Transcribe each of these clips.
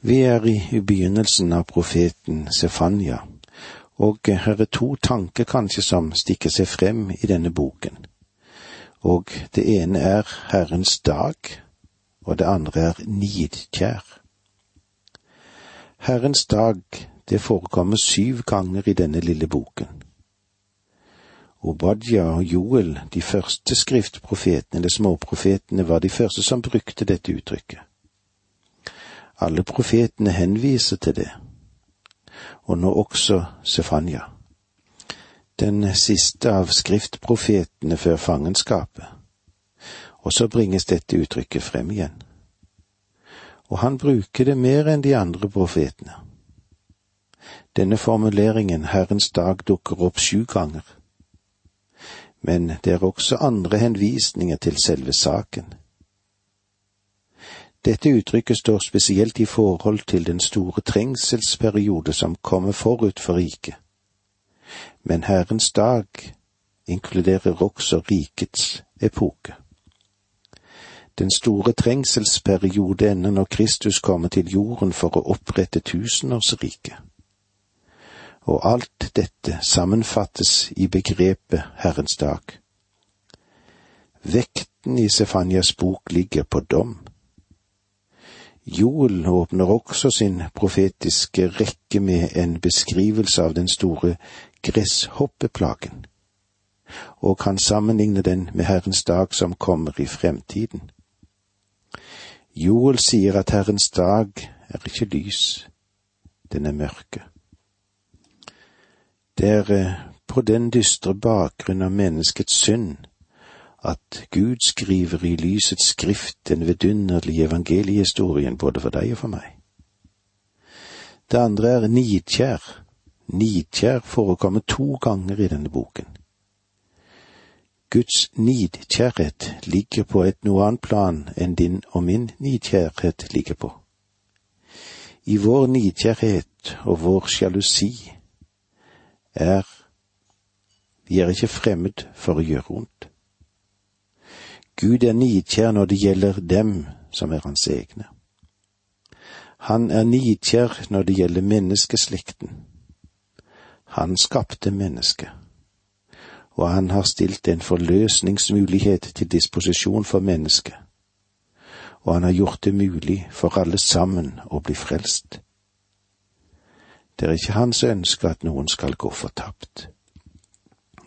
Vi er i begynnelsen av profeten Sefanya, og her er to tanker kanskje som stikker seg frem i denne boken. Og det ene er Herrens dag, og det andre er nidkjær. Herrens dag, det forekommer syv ganger i denne lille boken. Obadja og Joel, de første skriftprofetene eller småprofetene, var de første som brukte dette uttrykket. Alle profetene henviser til det, og nå også Sefanya, den siste av skriftprofetene før fangenskapet, og så bringes dette uttrykket frem igjen. Og han bruker det mer enn de andre profetene. Denne formuleringen Herrens dag dukker opp sju ganger men det er også andre henvisninger til selve saken. Dette uttrykket står spesielt i forhold til den store trengselsperiode som kommer forut for riket. Men Herrens dag inkluderer også rikets epoke. Den store trengselsperiode ender når Kristus kommer til jorden for å opprette tusenårsriket og alt dette sammenfattes i begrepet Herrens dag. Vekten i Sefanias bok ligger på dom. Joel åpner også sin profetiske rekke med en beskrivelse av den store gresshoppeplagen, og kan sammenligne den med Herrens dag som kommer i fremtiden. Joel sier at Herrens dag er ikke lys, den er mørke. Det er eh, på den dystre bakgrunn av menneskets synd at Gud skriver i lysets skrift den vidunderlige evangeliehistorien både for deg og for meg. Det andre er nidkjær. Nidkjær forekommer to ganger i denne boken. Guds nidkjærhet ligger på et noe annet plan enn din og min nidkjærhet ligger på. I vår nidkjærhet og vår sjalusi er vi er ikke fremmed for å gjøre ondt. Gud er nidkjær når det gjelder dem som er hans egne. Han er nidkjær når det gjelder menneskeslekten. Han skapte mennesket, og han har stilt en forløsningsmulighet til disposisjon for mennesket, og han har gjort det mulig for alle sammen å bli frelst. Det er ikke hans ønske at noen skal gå fortapt.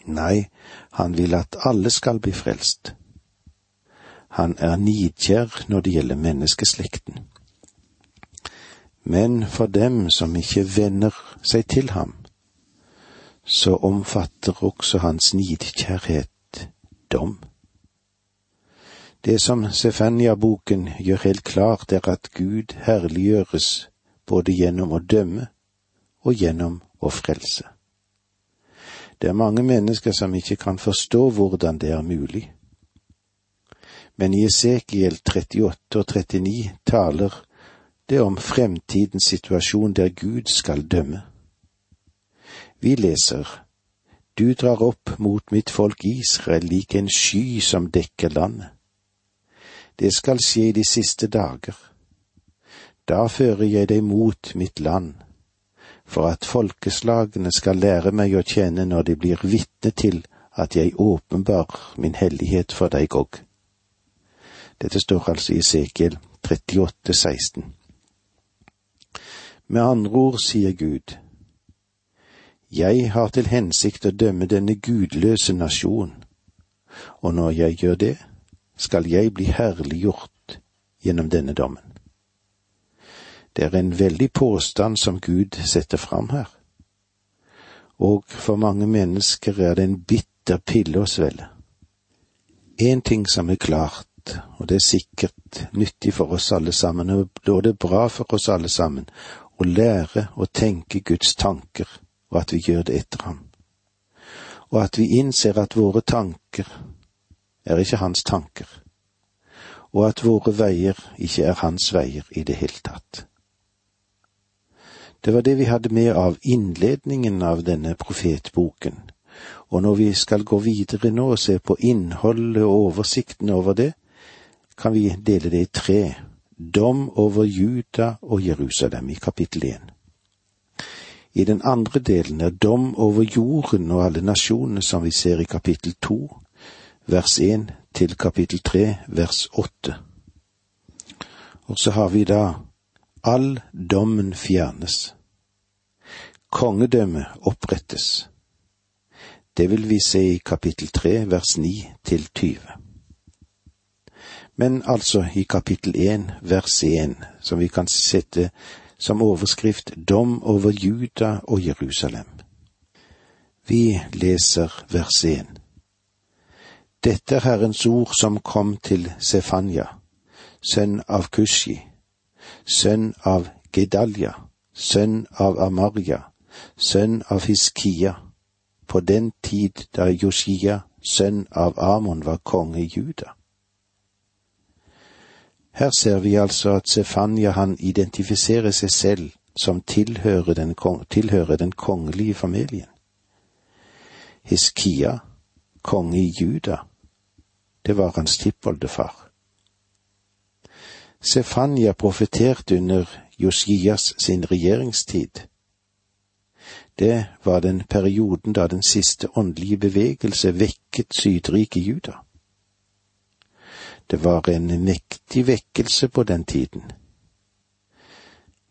Nei, han vil at alle skal bli frelst. Han er nidkjær når det gjelder menneskeslekten. Men for dem som ikke venner seg til ham, så omfatter også hans nidkjærhet dom. Det som Sefania-boken gjør helt klart, er at Gud herliggjøres både gjennom å dømme og gjennom å frelse. Det er mange mennesker som ikke kan forstå hvordan det er mulig. Men i Esekiel 38 og 39 taler det om fremtidens situasjon der Gud skal dømme. Vi leser, Du drar opp mot mitt folk Israel lik en sky som dekker landet. Det skal skje i de siste dager. Da fører jeg deg mot mitt land for at folkeslagene skal lære meg å tjene når de blir vitne til at jeg åpenbar min hellighet for deg òg. Dette står altså i Esekiel 38, 16. Med andre ord sier Gud, Jeg har til hensikt å dømme denne gudløse nasjon, og når jeg gjør det, skal jeg bli herliggjort gjennom denne dommen. Det er en veldig påstand som Gud setter fram her. Og for mange mennesker er det en bitter pille å svelge. En ting som er klart, og det er sikkert nyttig for oss alle sammen, og da er det bra for oss alle sammen, å lære å tenke Guds tanker, og at vi gjør det etter ham. Og at vi innser at våre tanker er ikke hans tanker, og at våre veier ikke er hans veier i det hele tatt. Det var det vi hadde med av innledningen av denne profetboken, og når vi skal gå videre nå og se på innholdet og oversikten over det, kan vi dele det i tre dom over Juda og Jerusalem i kapittel én. I den andre delen er dom over jorden og alle nasjonene som vi ser i kapittel to, vers én til kapittel tre, vers åtte. Og så har vi da all dommen fjernes. Kongedømmet opprettes. Det vil vi se i kapittel tre, vers ni til tyve. Men altså i kapittel én, vers én, som vi kan sette som overskrift Dom over Juda og Jerusalem. Vi leser vers én. Dette er Herrens ord som kom til Sefanya, sønn av Kushi, sønn av Gedalja, sønn av Amaria, sønn av Hiskia, på den tid da Josia, sønn av Amon, var konge i Juda. Her ser vi altså at Sefanya han identifiserer seg selv som tilhører den, tilhører den kongelige familien. Hiskia, konge i Juda, det var hans tippoldefar. Sefanya profeterte under Josias sin regjeringstid. Det var den perioden da den siste åndelige bevegelse vekket Sydriket Juda. Det var en mektig vekkelse på den tiden.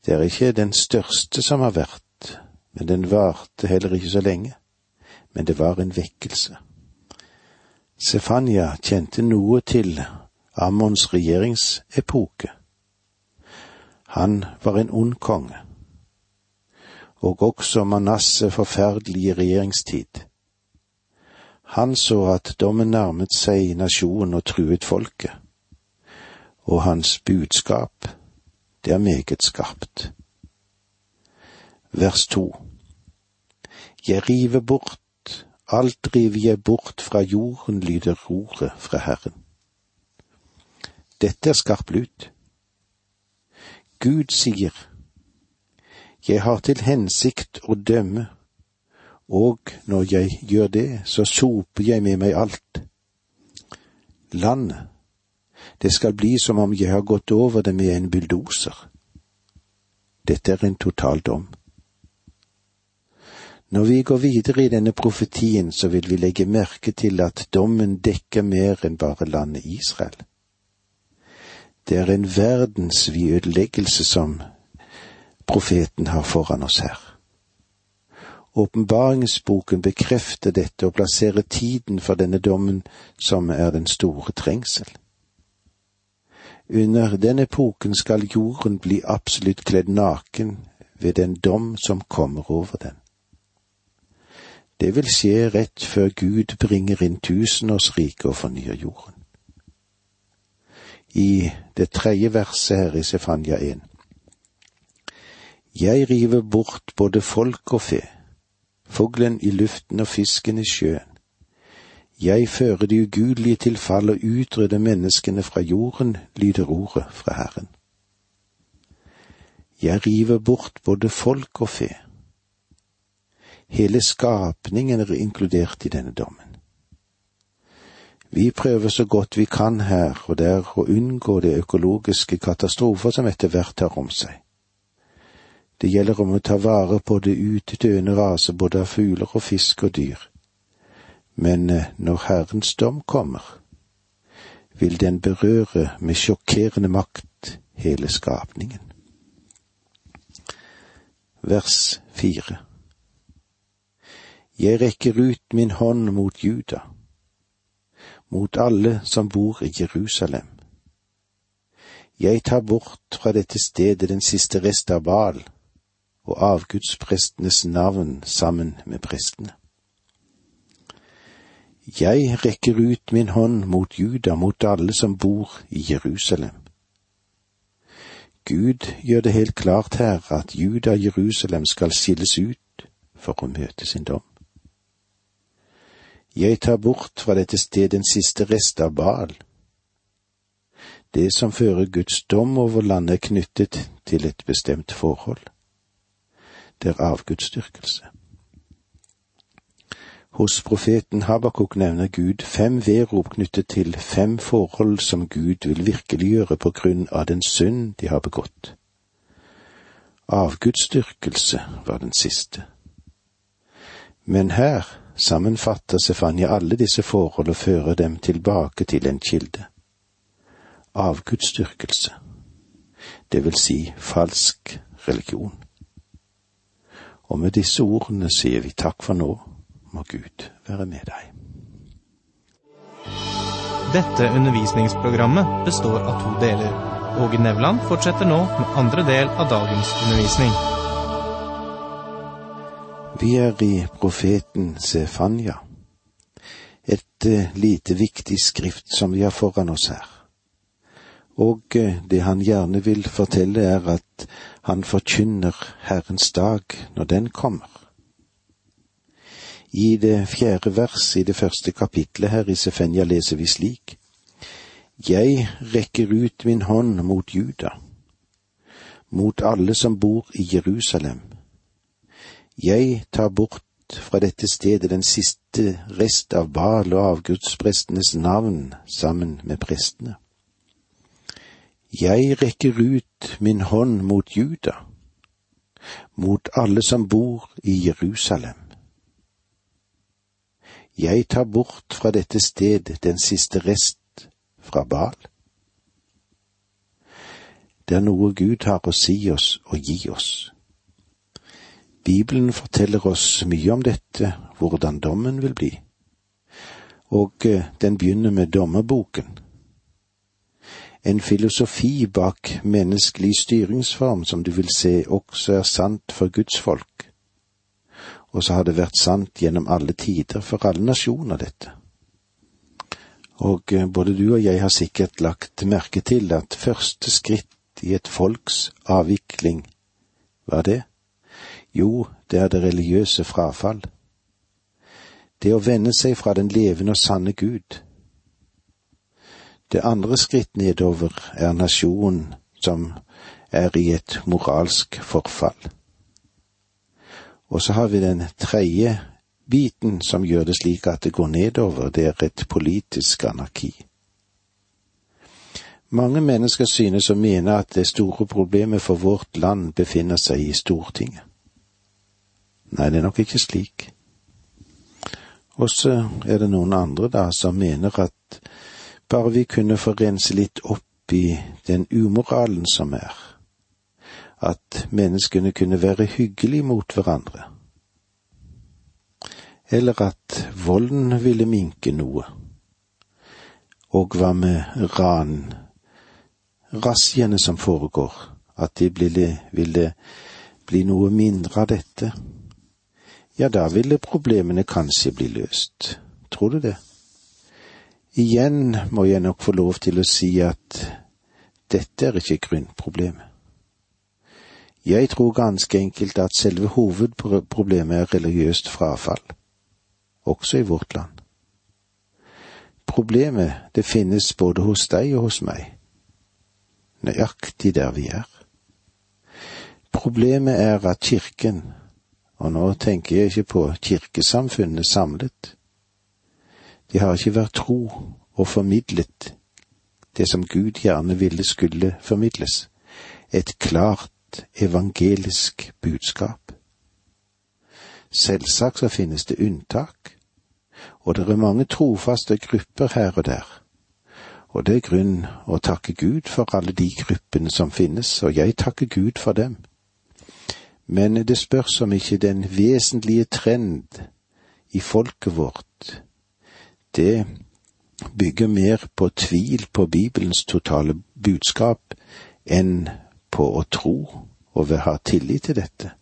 Det er ikke den største som har vært, men den varte heller ikke så lenge. Men det var en vekkelse. Stefania kjente noe til Ammons regjeringsepoke. Han var en ond konge, og også Manasseh forferdelige regjeringstid. Han så at dommen nærmet seg nasjonen og truet folket, og hans budskap, det er meget skarpt. Vers to Jeg river bort, alt river jeg bort fra jorden, lyder roret fra Herren. Dette er skarp lut. Gud sier, Jeg har til hensikt å dømme og når jeg gjør det, så soper jeg med meg alt. Landet, det skal bli som om jeg har gått over det med en bulldoser. Dette er en total dom. Når vi går videre i denne profetien, så vil vi legge merke til at dommen dekker mer enn bare landet Israel. Det er en verdensvid ødeleggelse som profeten har foran oss her. Åpenbaringsboken bekrefter dette og plasserer tiden for denne dommen som er den store trengsel. Under den epoken skal jorden bli absolutt kledd naken ved den dom som kommer over den. Det vil skje rett før Gud bringer inn tusenårsriket og fornyer jorden. I det tredje verset her i Sefania 1. Jeg river bort både folk og fe fuglen i luften og fisken i sjøen. Jeg fører de ugudelige til fall og utrydder menneskene fra jorden, lyder ordet fra Herren. Jeg river bort både folk og fe. Hele skapningen er inkludert i denne dommen. Vi prøver så godt vi kan her og der å unngå de økologiske katastrofer som etter hvert tar om seg. Det gjelder om å ta vare på det utdøende rase både av fugler og fisk og dyr. Men eh, når Herrens dom kommer, vil den berøre med sjokkerende makt hele skapningen. Vers fire Jeg rekker ut min hånd mot Juda, mot alle som bor i Jerusalem. Jeg tar bort fra dette stedet den siste rest av Baal og avgudsprestenes navn sammen med prestene. Jeg rekker ut min hånd mot Juda, mot alle som bor i Jerusalem. Gud gjør det helt klart her at Juda og Jerusalem skal skilles ut for å møte sin dom. Jeg tar bort fra dette sted den siste rest av Baal. Det som fører Guds dom over landet er knyttet til et bestemt forhold det er avgudsdyrkelse. Hos profeten Habakuk nevner Gud fem vedrop knyttet til fem forhold som Gud vil virkeliggjøre på grunn av den synd de har begått. Avgudsdyrkelse var den siste. Men her sammenfatter Sefanya alle disse forhold og fører dem tilbake til en kilde. Avgudsdyrkelse, det vil si falsk religion. Og med disse ordene sier vi takk for nå må Gud være med deg. Dette undervisningsprogrammet består av to deler. Åge Nevland fortsetter nå med andre del av dagens undervisning. Vi er i profeten Sefanya, et uh, lite viktig skrift som vi har foran oss her. Og uh, det han gjerne vil fortelle er at han forkynner Herrens dag når den kommer. I det fjerde vers i det første kapitlet her i Sefenja leser vi slik. Jeg rekker ut min hånd mot Juda, mot alle som bor i Jerusalem. Jeg tar bort fra dette stedet den siste rest av Bal og avgudsprestenes navn sammen med prestene. Jeg rekker ut min hånd mot Juda, mot alle som bor i Jerusalem. Jeg tar bort fra dette sted den siste rest fra Bal. Det er noe Gud har å si oss og gi oss. Bibelen forteller oss mye om dette, hvordan dommen vil bli. Og eh, den begynner med dommerboken. En filosofi bak menneskelig styringsform som du vil se også er sant for Guds folk og så har det vært sant gjennom alle tider for alle nasjoner, dette. Og eh, både du og jeg har sikkert lagt merke til at første skritt i et folks avvikling, hva er det? Jo, det er det religiøse frafall. Det å vende seg fra den levende og sanne Gud. Det andre skritt nedover er nasjonen som er i et moralsk forfall. Og så har vi den tredje biten som gjør det slik at det går nedover, det er et politisk anarki. Mange mennesker synes å mene at det store problemet for vårt land befinner seg i Stortinget. Nei, det er nok ikke slik. Og så er det noen andre da som mener at bare vi kunne få rense litt opp i den umoralen som er, at menneskene kunne være hyggelige mot hverandre. Eller at volden ville minke noe. Og hva med ran, razziaene som foregår, at det ville, ville bli noe mindre av dette? Ja, da ville problemene kanskje bli løst. Tror du det? Igjen må jeg nok få lov til å si at dette er ikke grunnproblemet. Jeg tror ganske enkelt at selve hovedproblemet er religiøst frafall, også i vårt land. Problemet, det finnes både hos deg og hos meg, nøyaktig der vi er. Problemet er at kirken, og nå tenker jeg ikke på kirkesamfunnet samlet, de har ikke vært tro og formidlet det som Gud gjerne ville skulle formidles, et klart evangelisk budskap. Selvsagt så finnes det unntak, og det er mange trofaste grupper her og der. Og det er grunn å takke Gud for alle de gruppene som finnes, og jeg takker Gud for dem. Men det spørs om ikke den vesentlige trend i folket vårt, det bygger mer på tvil på Bibelens totale budskap enn på å tro og ha tillit til dette.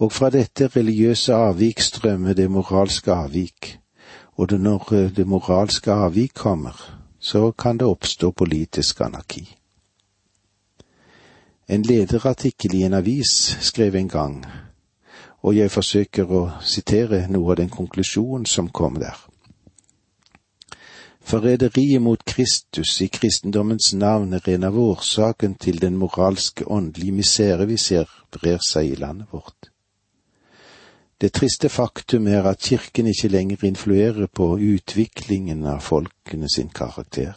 Og fra dette religiøse avvik strømmer det moralske avvik, og når eh, det moralske avvik kommer, så kan det oppstå politisk anarki. En lederartikkel i en avis skrev en gang, og jeg forsøker å sitere noe av den konklusjonen som kom der. Forræderiet mot Kristus i kristendommens navn er en av årsaken til den moralske åndelige misere vi ser brer seg i landet vårt. Det triste faktum er at kirken ikke lenger influerer på utviklingen av folkene sin karakter.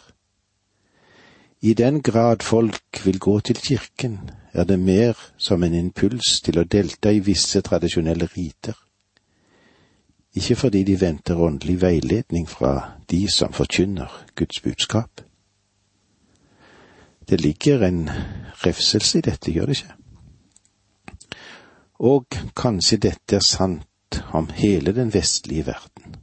I den grad folk vil gå til kirken, er det mer som en impuls til å delta i visse tradisjonelle riter. Ikke fordi de venter åndelig veiledning fra de som forkynner Guds budskap. Det ligger en refselse i dette, gjør det ikke? Og kanskje dette er sant om hele den vestlige verden.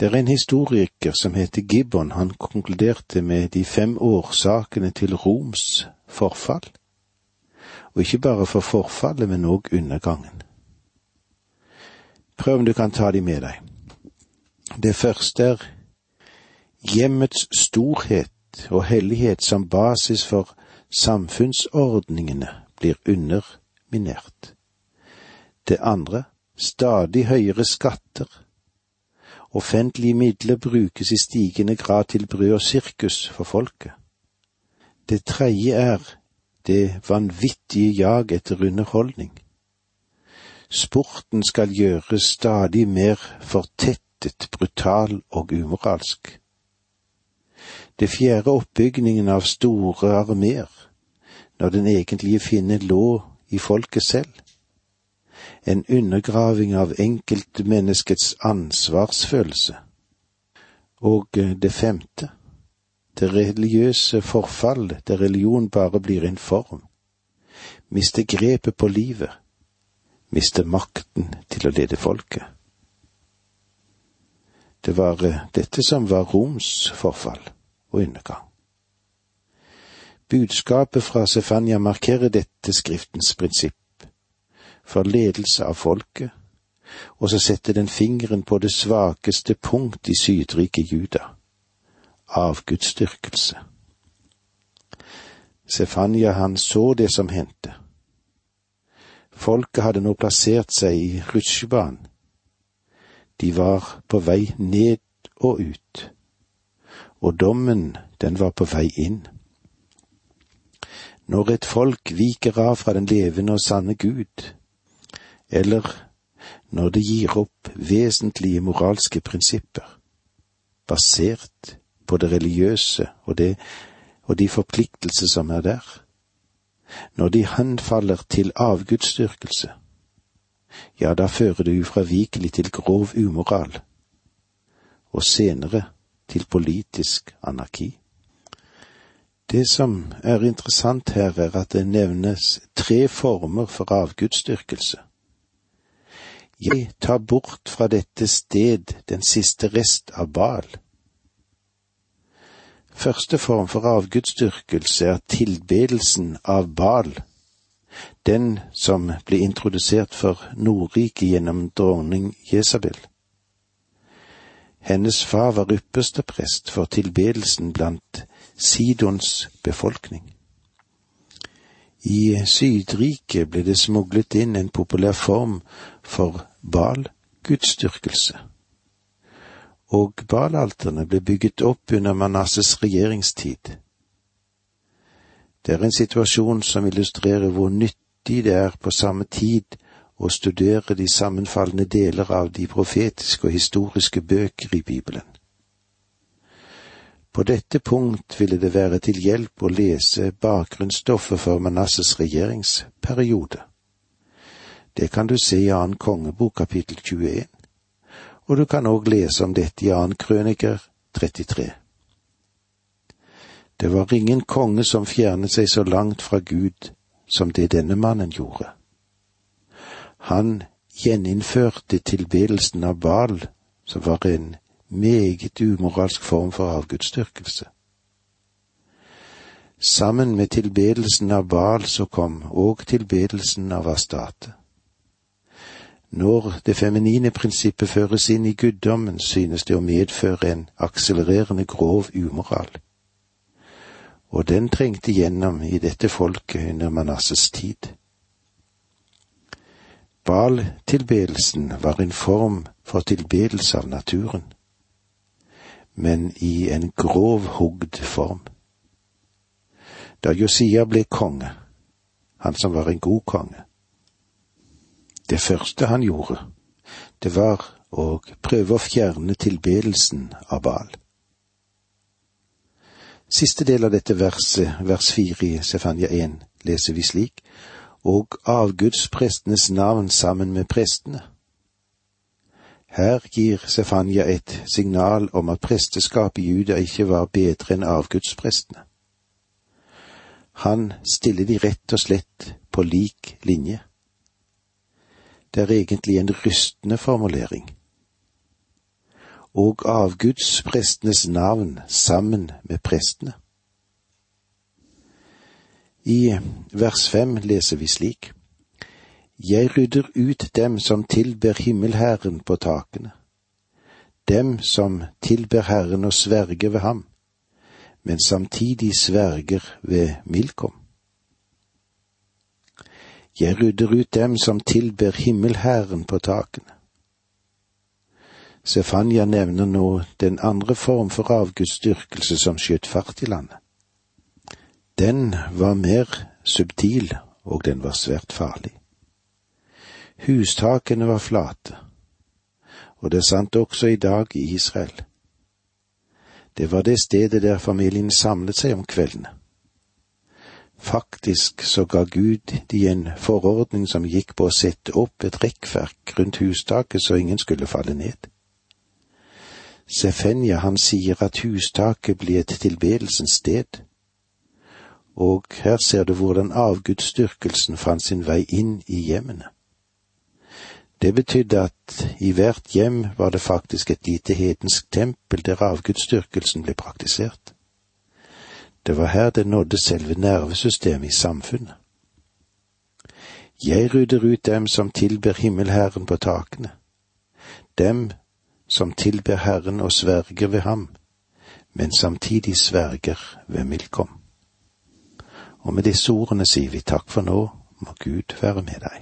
Det er en historiker som heter Gibbon, han konkluderte med de fem årsakene til Roms forfall. Og ikke bare for forfallet, men òg undergangen. Prøv om du kan ta de med deg. Det første er hjemmets storhet og hellighet som basis for samfunnsordningene blir underminert. Det andre, stadig høyere skatter Offentlige midler brukes i stigende grad til brød og sirkus for folket. Det tredje er det vanvittige jag etter underholdning. Sporten skal gjøres stadig mer fortettet, brutal og umoralsk. Det fjerde oppbygningen av store armeer, når den egentlige finne lå i folket selv en undergraving av enkeltmenneskets ansvarsfølelse. Og eh, det femte, det religiøse forfall der religion bare blir en form, miste grepet på livet, miste makten til å lede folket. Det var eh, dette som var Roms forfall og undergang. Budskapet fra Sefania markerer dette skriftens prinsipp for ledelse av folket, og så setter den fingeren på det svakeste punkt i sydrike Juda, avgudsdyrkelse. Sefania han så det som hendte. Folket hadde nå plassert seg i rutsjebanen. De var på vei ned og ut, og dommen, den var på vei inn. Når et folk viker av fra den levende og sanne Gud, eller når det gir opp vesentlige moralske prinsipper, basert på det religiøse og, det, og de forpliktelser som er der, når de henfaller til avgudsdyrkelse, ja, da fører det ufravikelig til grov umoral, og senere til politisk anarki. Det som er interessant her, er at det nevnes tre former for avgudsdyrkelse. Jeg tar bort fra dette sted den siste rest av Bal. Første form for avgudsdyrkelse er tilbedelsen av Bal, den som ble introdusert for Nordriket gjennom dronning Jesabel. Hennes far var ypperste prest for tilbedelsen blant Sidons befolkning. I Sydriket ble det smuglet inn en populær form for Bal-gudsdyrkelse. Og Balalterne ble bygget opp under Manasses regjeringstid. Det er en situasjon som illustrerer hvor nyttig det er på samme tid å studere de sammenfallende deler av de profetiske og historiske bøker i Bibelen. På dette punkt ville det være til hjelp å lese bakgrunnsstoffet for Manasses regjeringsperiode. Det kan du se i annen kongebok kapittel 21, og du kan òg lese om dette i annen krøniker 33. Det var ingen konge som fjernet seg så langt fra Gud som det denne mannen gjorde. Han gjeninnførte tilbedelsen av Baal, som var en meget umoralsk form for avgudsdyrkelse. Sammen med tilbedelsen av Baal så kom òg tilbedelsen av Astate. Når det feminine prinsippet føres inn i guddommen, synes det å medføre en akselererende grov umoral. Og den trengte gjennom i dette folket under Manasses tid. Baal-tilbedelsen var en form for tilbedelse av naturen men i en grov hogd form. Da Josia ble konge, han som var en god konge, Det første han gjorde, det var å prøve å fjerne tilbedelsen av Baal. Siste del av dette verset, vers fire i Sefania 1, leser vi slik, og avgudsprestenes navn sammen med prestene. Her gir Sefania et signal om at presteskapet i Juda ikke var bedre enn avgudsprestene. Han stiller de rett og slett på lik linje. Det er egentlig en rystende formulering. Og avgudsprestenes navn sammen med prestene. I vers fem leser vi slik. Jeg rydder ut dem som tilber himmelherren på takene, dem som tilber Herren og sverger ved ham, men samtidig sverger ved Milkom. Jeg rydder ut dem som tilber himmelherren på takene. Sefania nevner nå den andre form for avgudsdyrkelse som skjøt fart i landet. Den var mer subtil, og den var svært farlig. Hustakene var flate, og det er sant også i dag i Israel. Det var det stedet der familien samlet seg om kveldene. Faktisk så ga Gud de en forordning som gikk på å sette opp et rekkverk rundt hustaket så ingen skulle falle ned. Sefenja han sier at hustaket blir et tilbedelsens sted, og her ser du hvordan avgudsdyrkelsen fant sin vei inn i hjemmene. Det betydde at i hvert hjem var det faktisk et lite hedensk tempel der avgudsdyrkelsen ble praktisert. Det var her det nådde selve nervesystemet i samfunnet. Jeg rydder ut dem som tilber himmelherren på takene, dem som tilber Herren og sverger ved ham, men samtidig sverger ved Milkom. Og med disse ordene sier vi takk for nå, må Gud være med deg.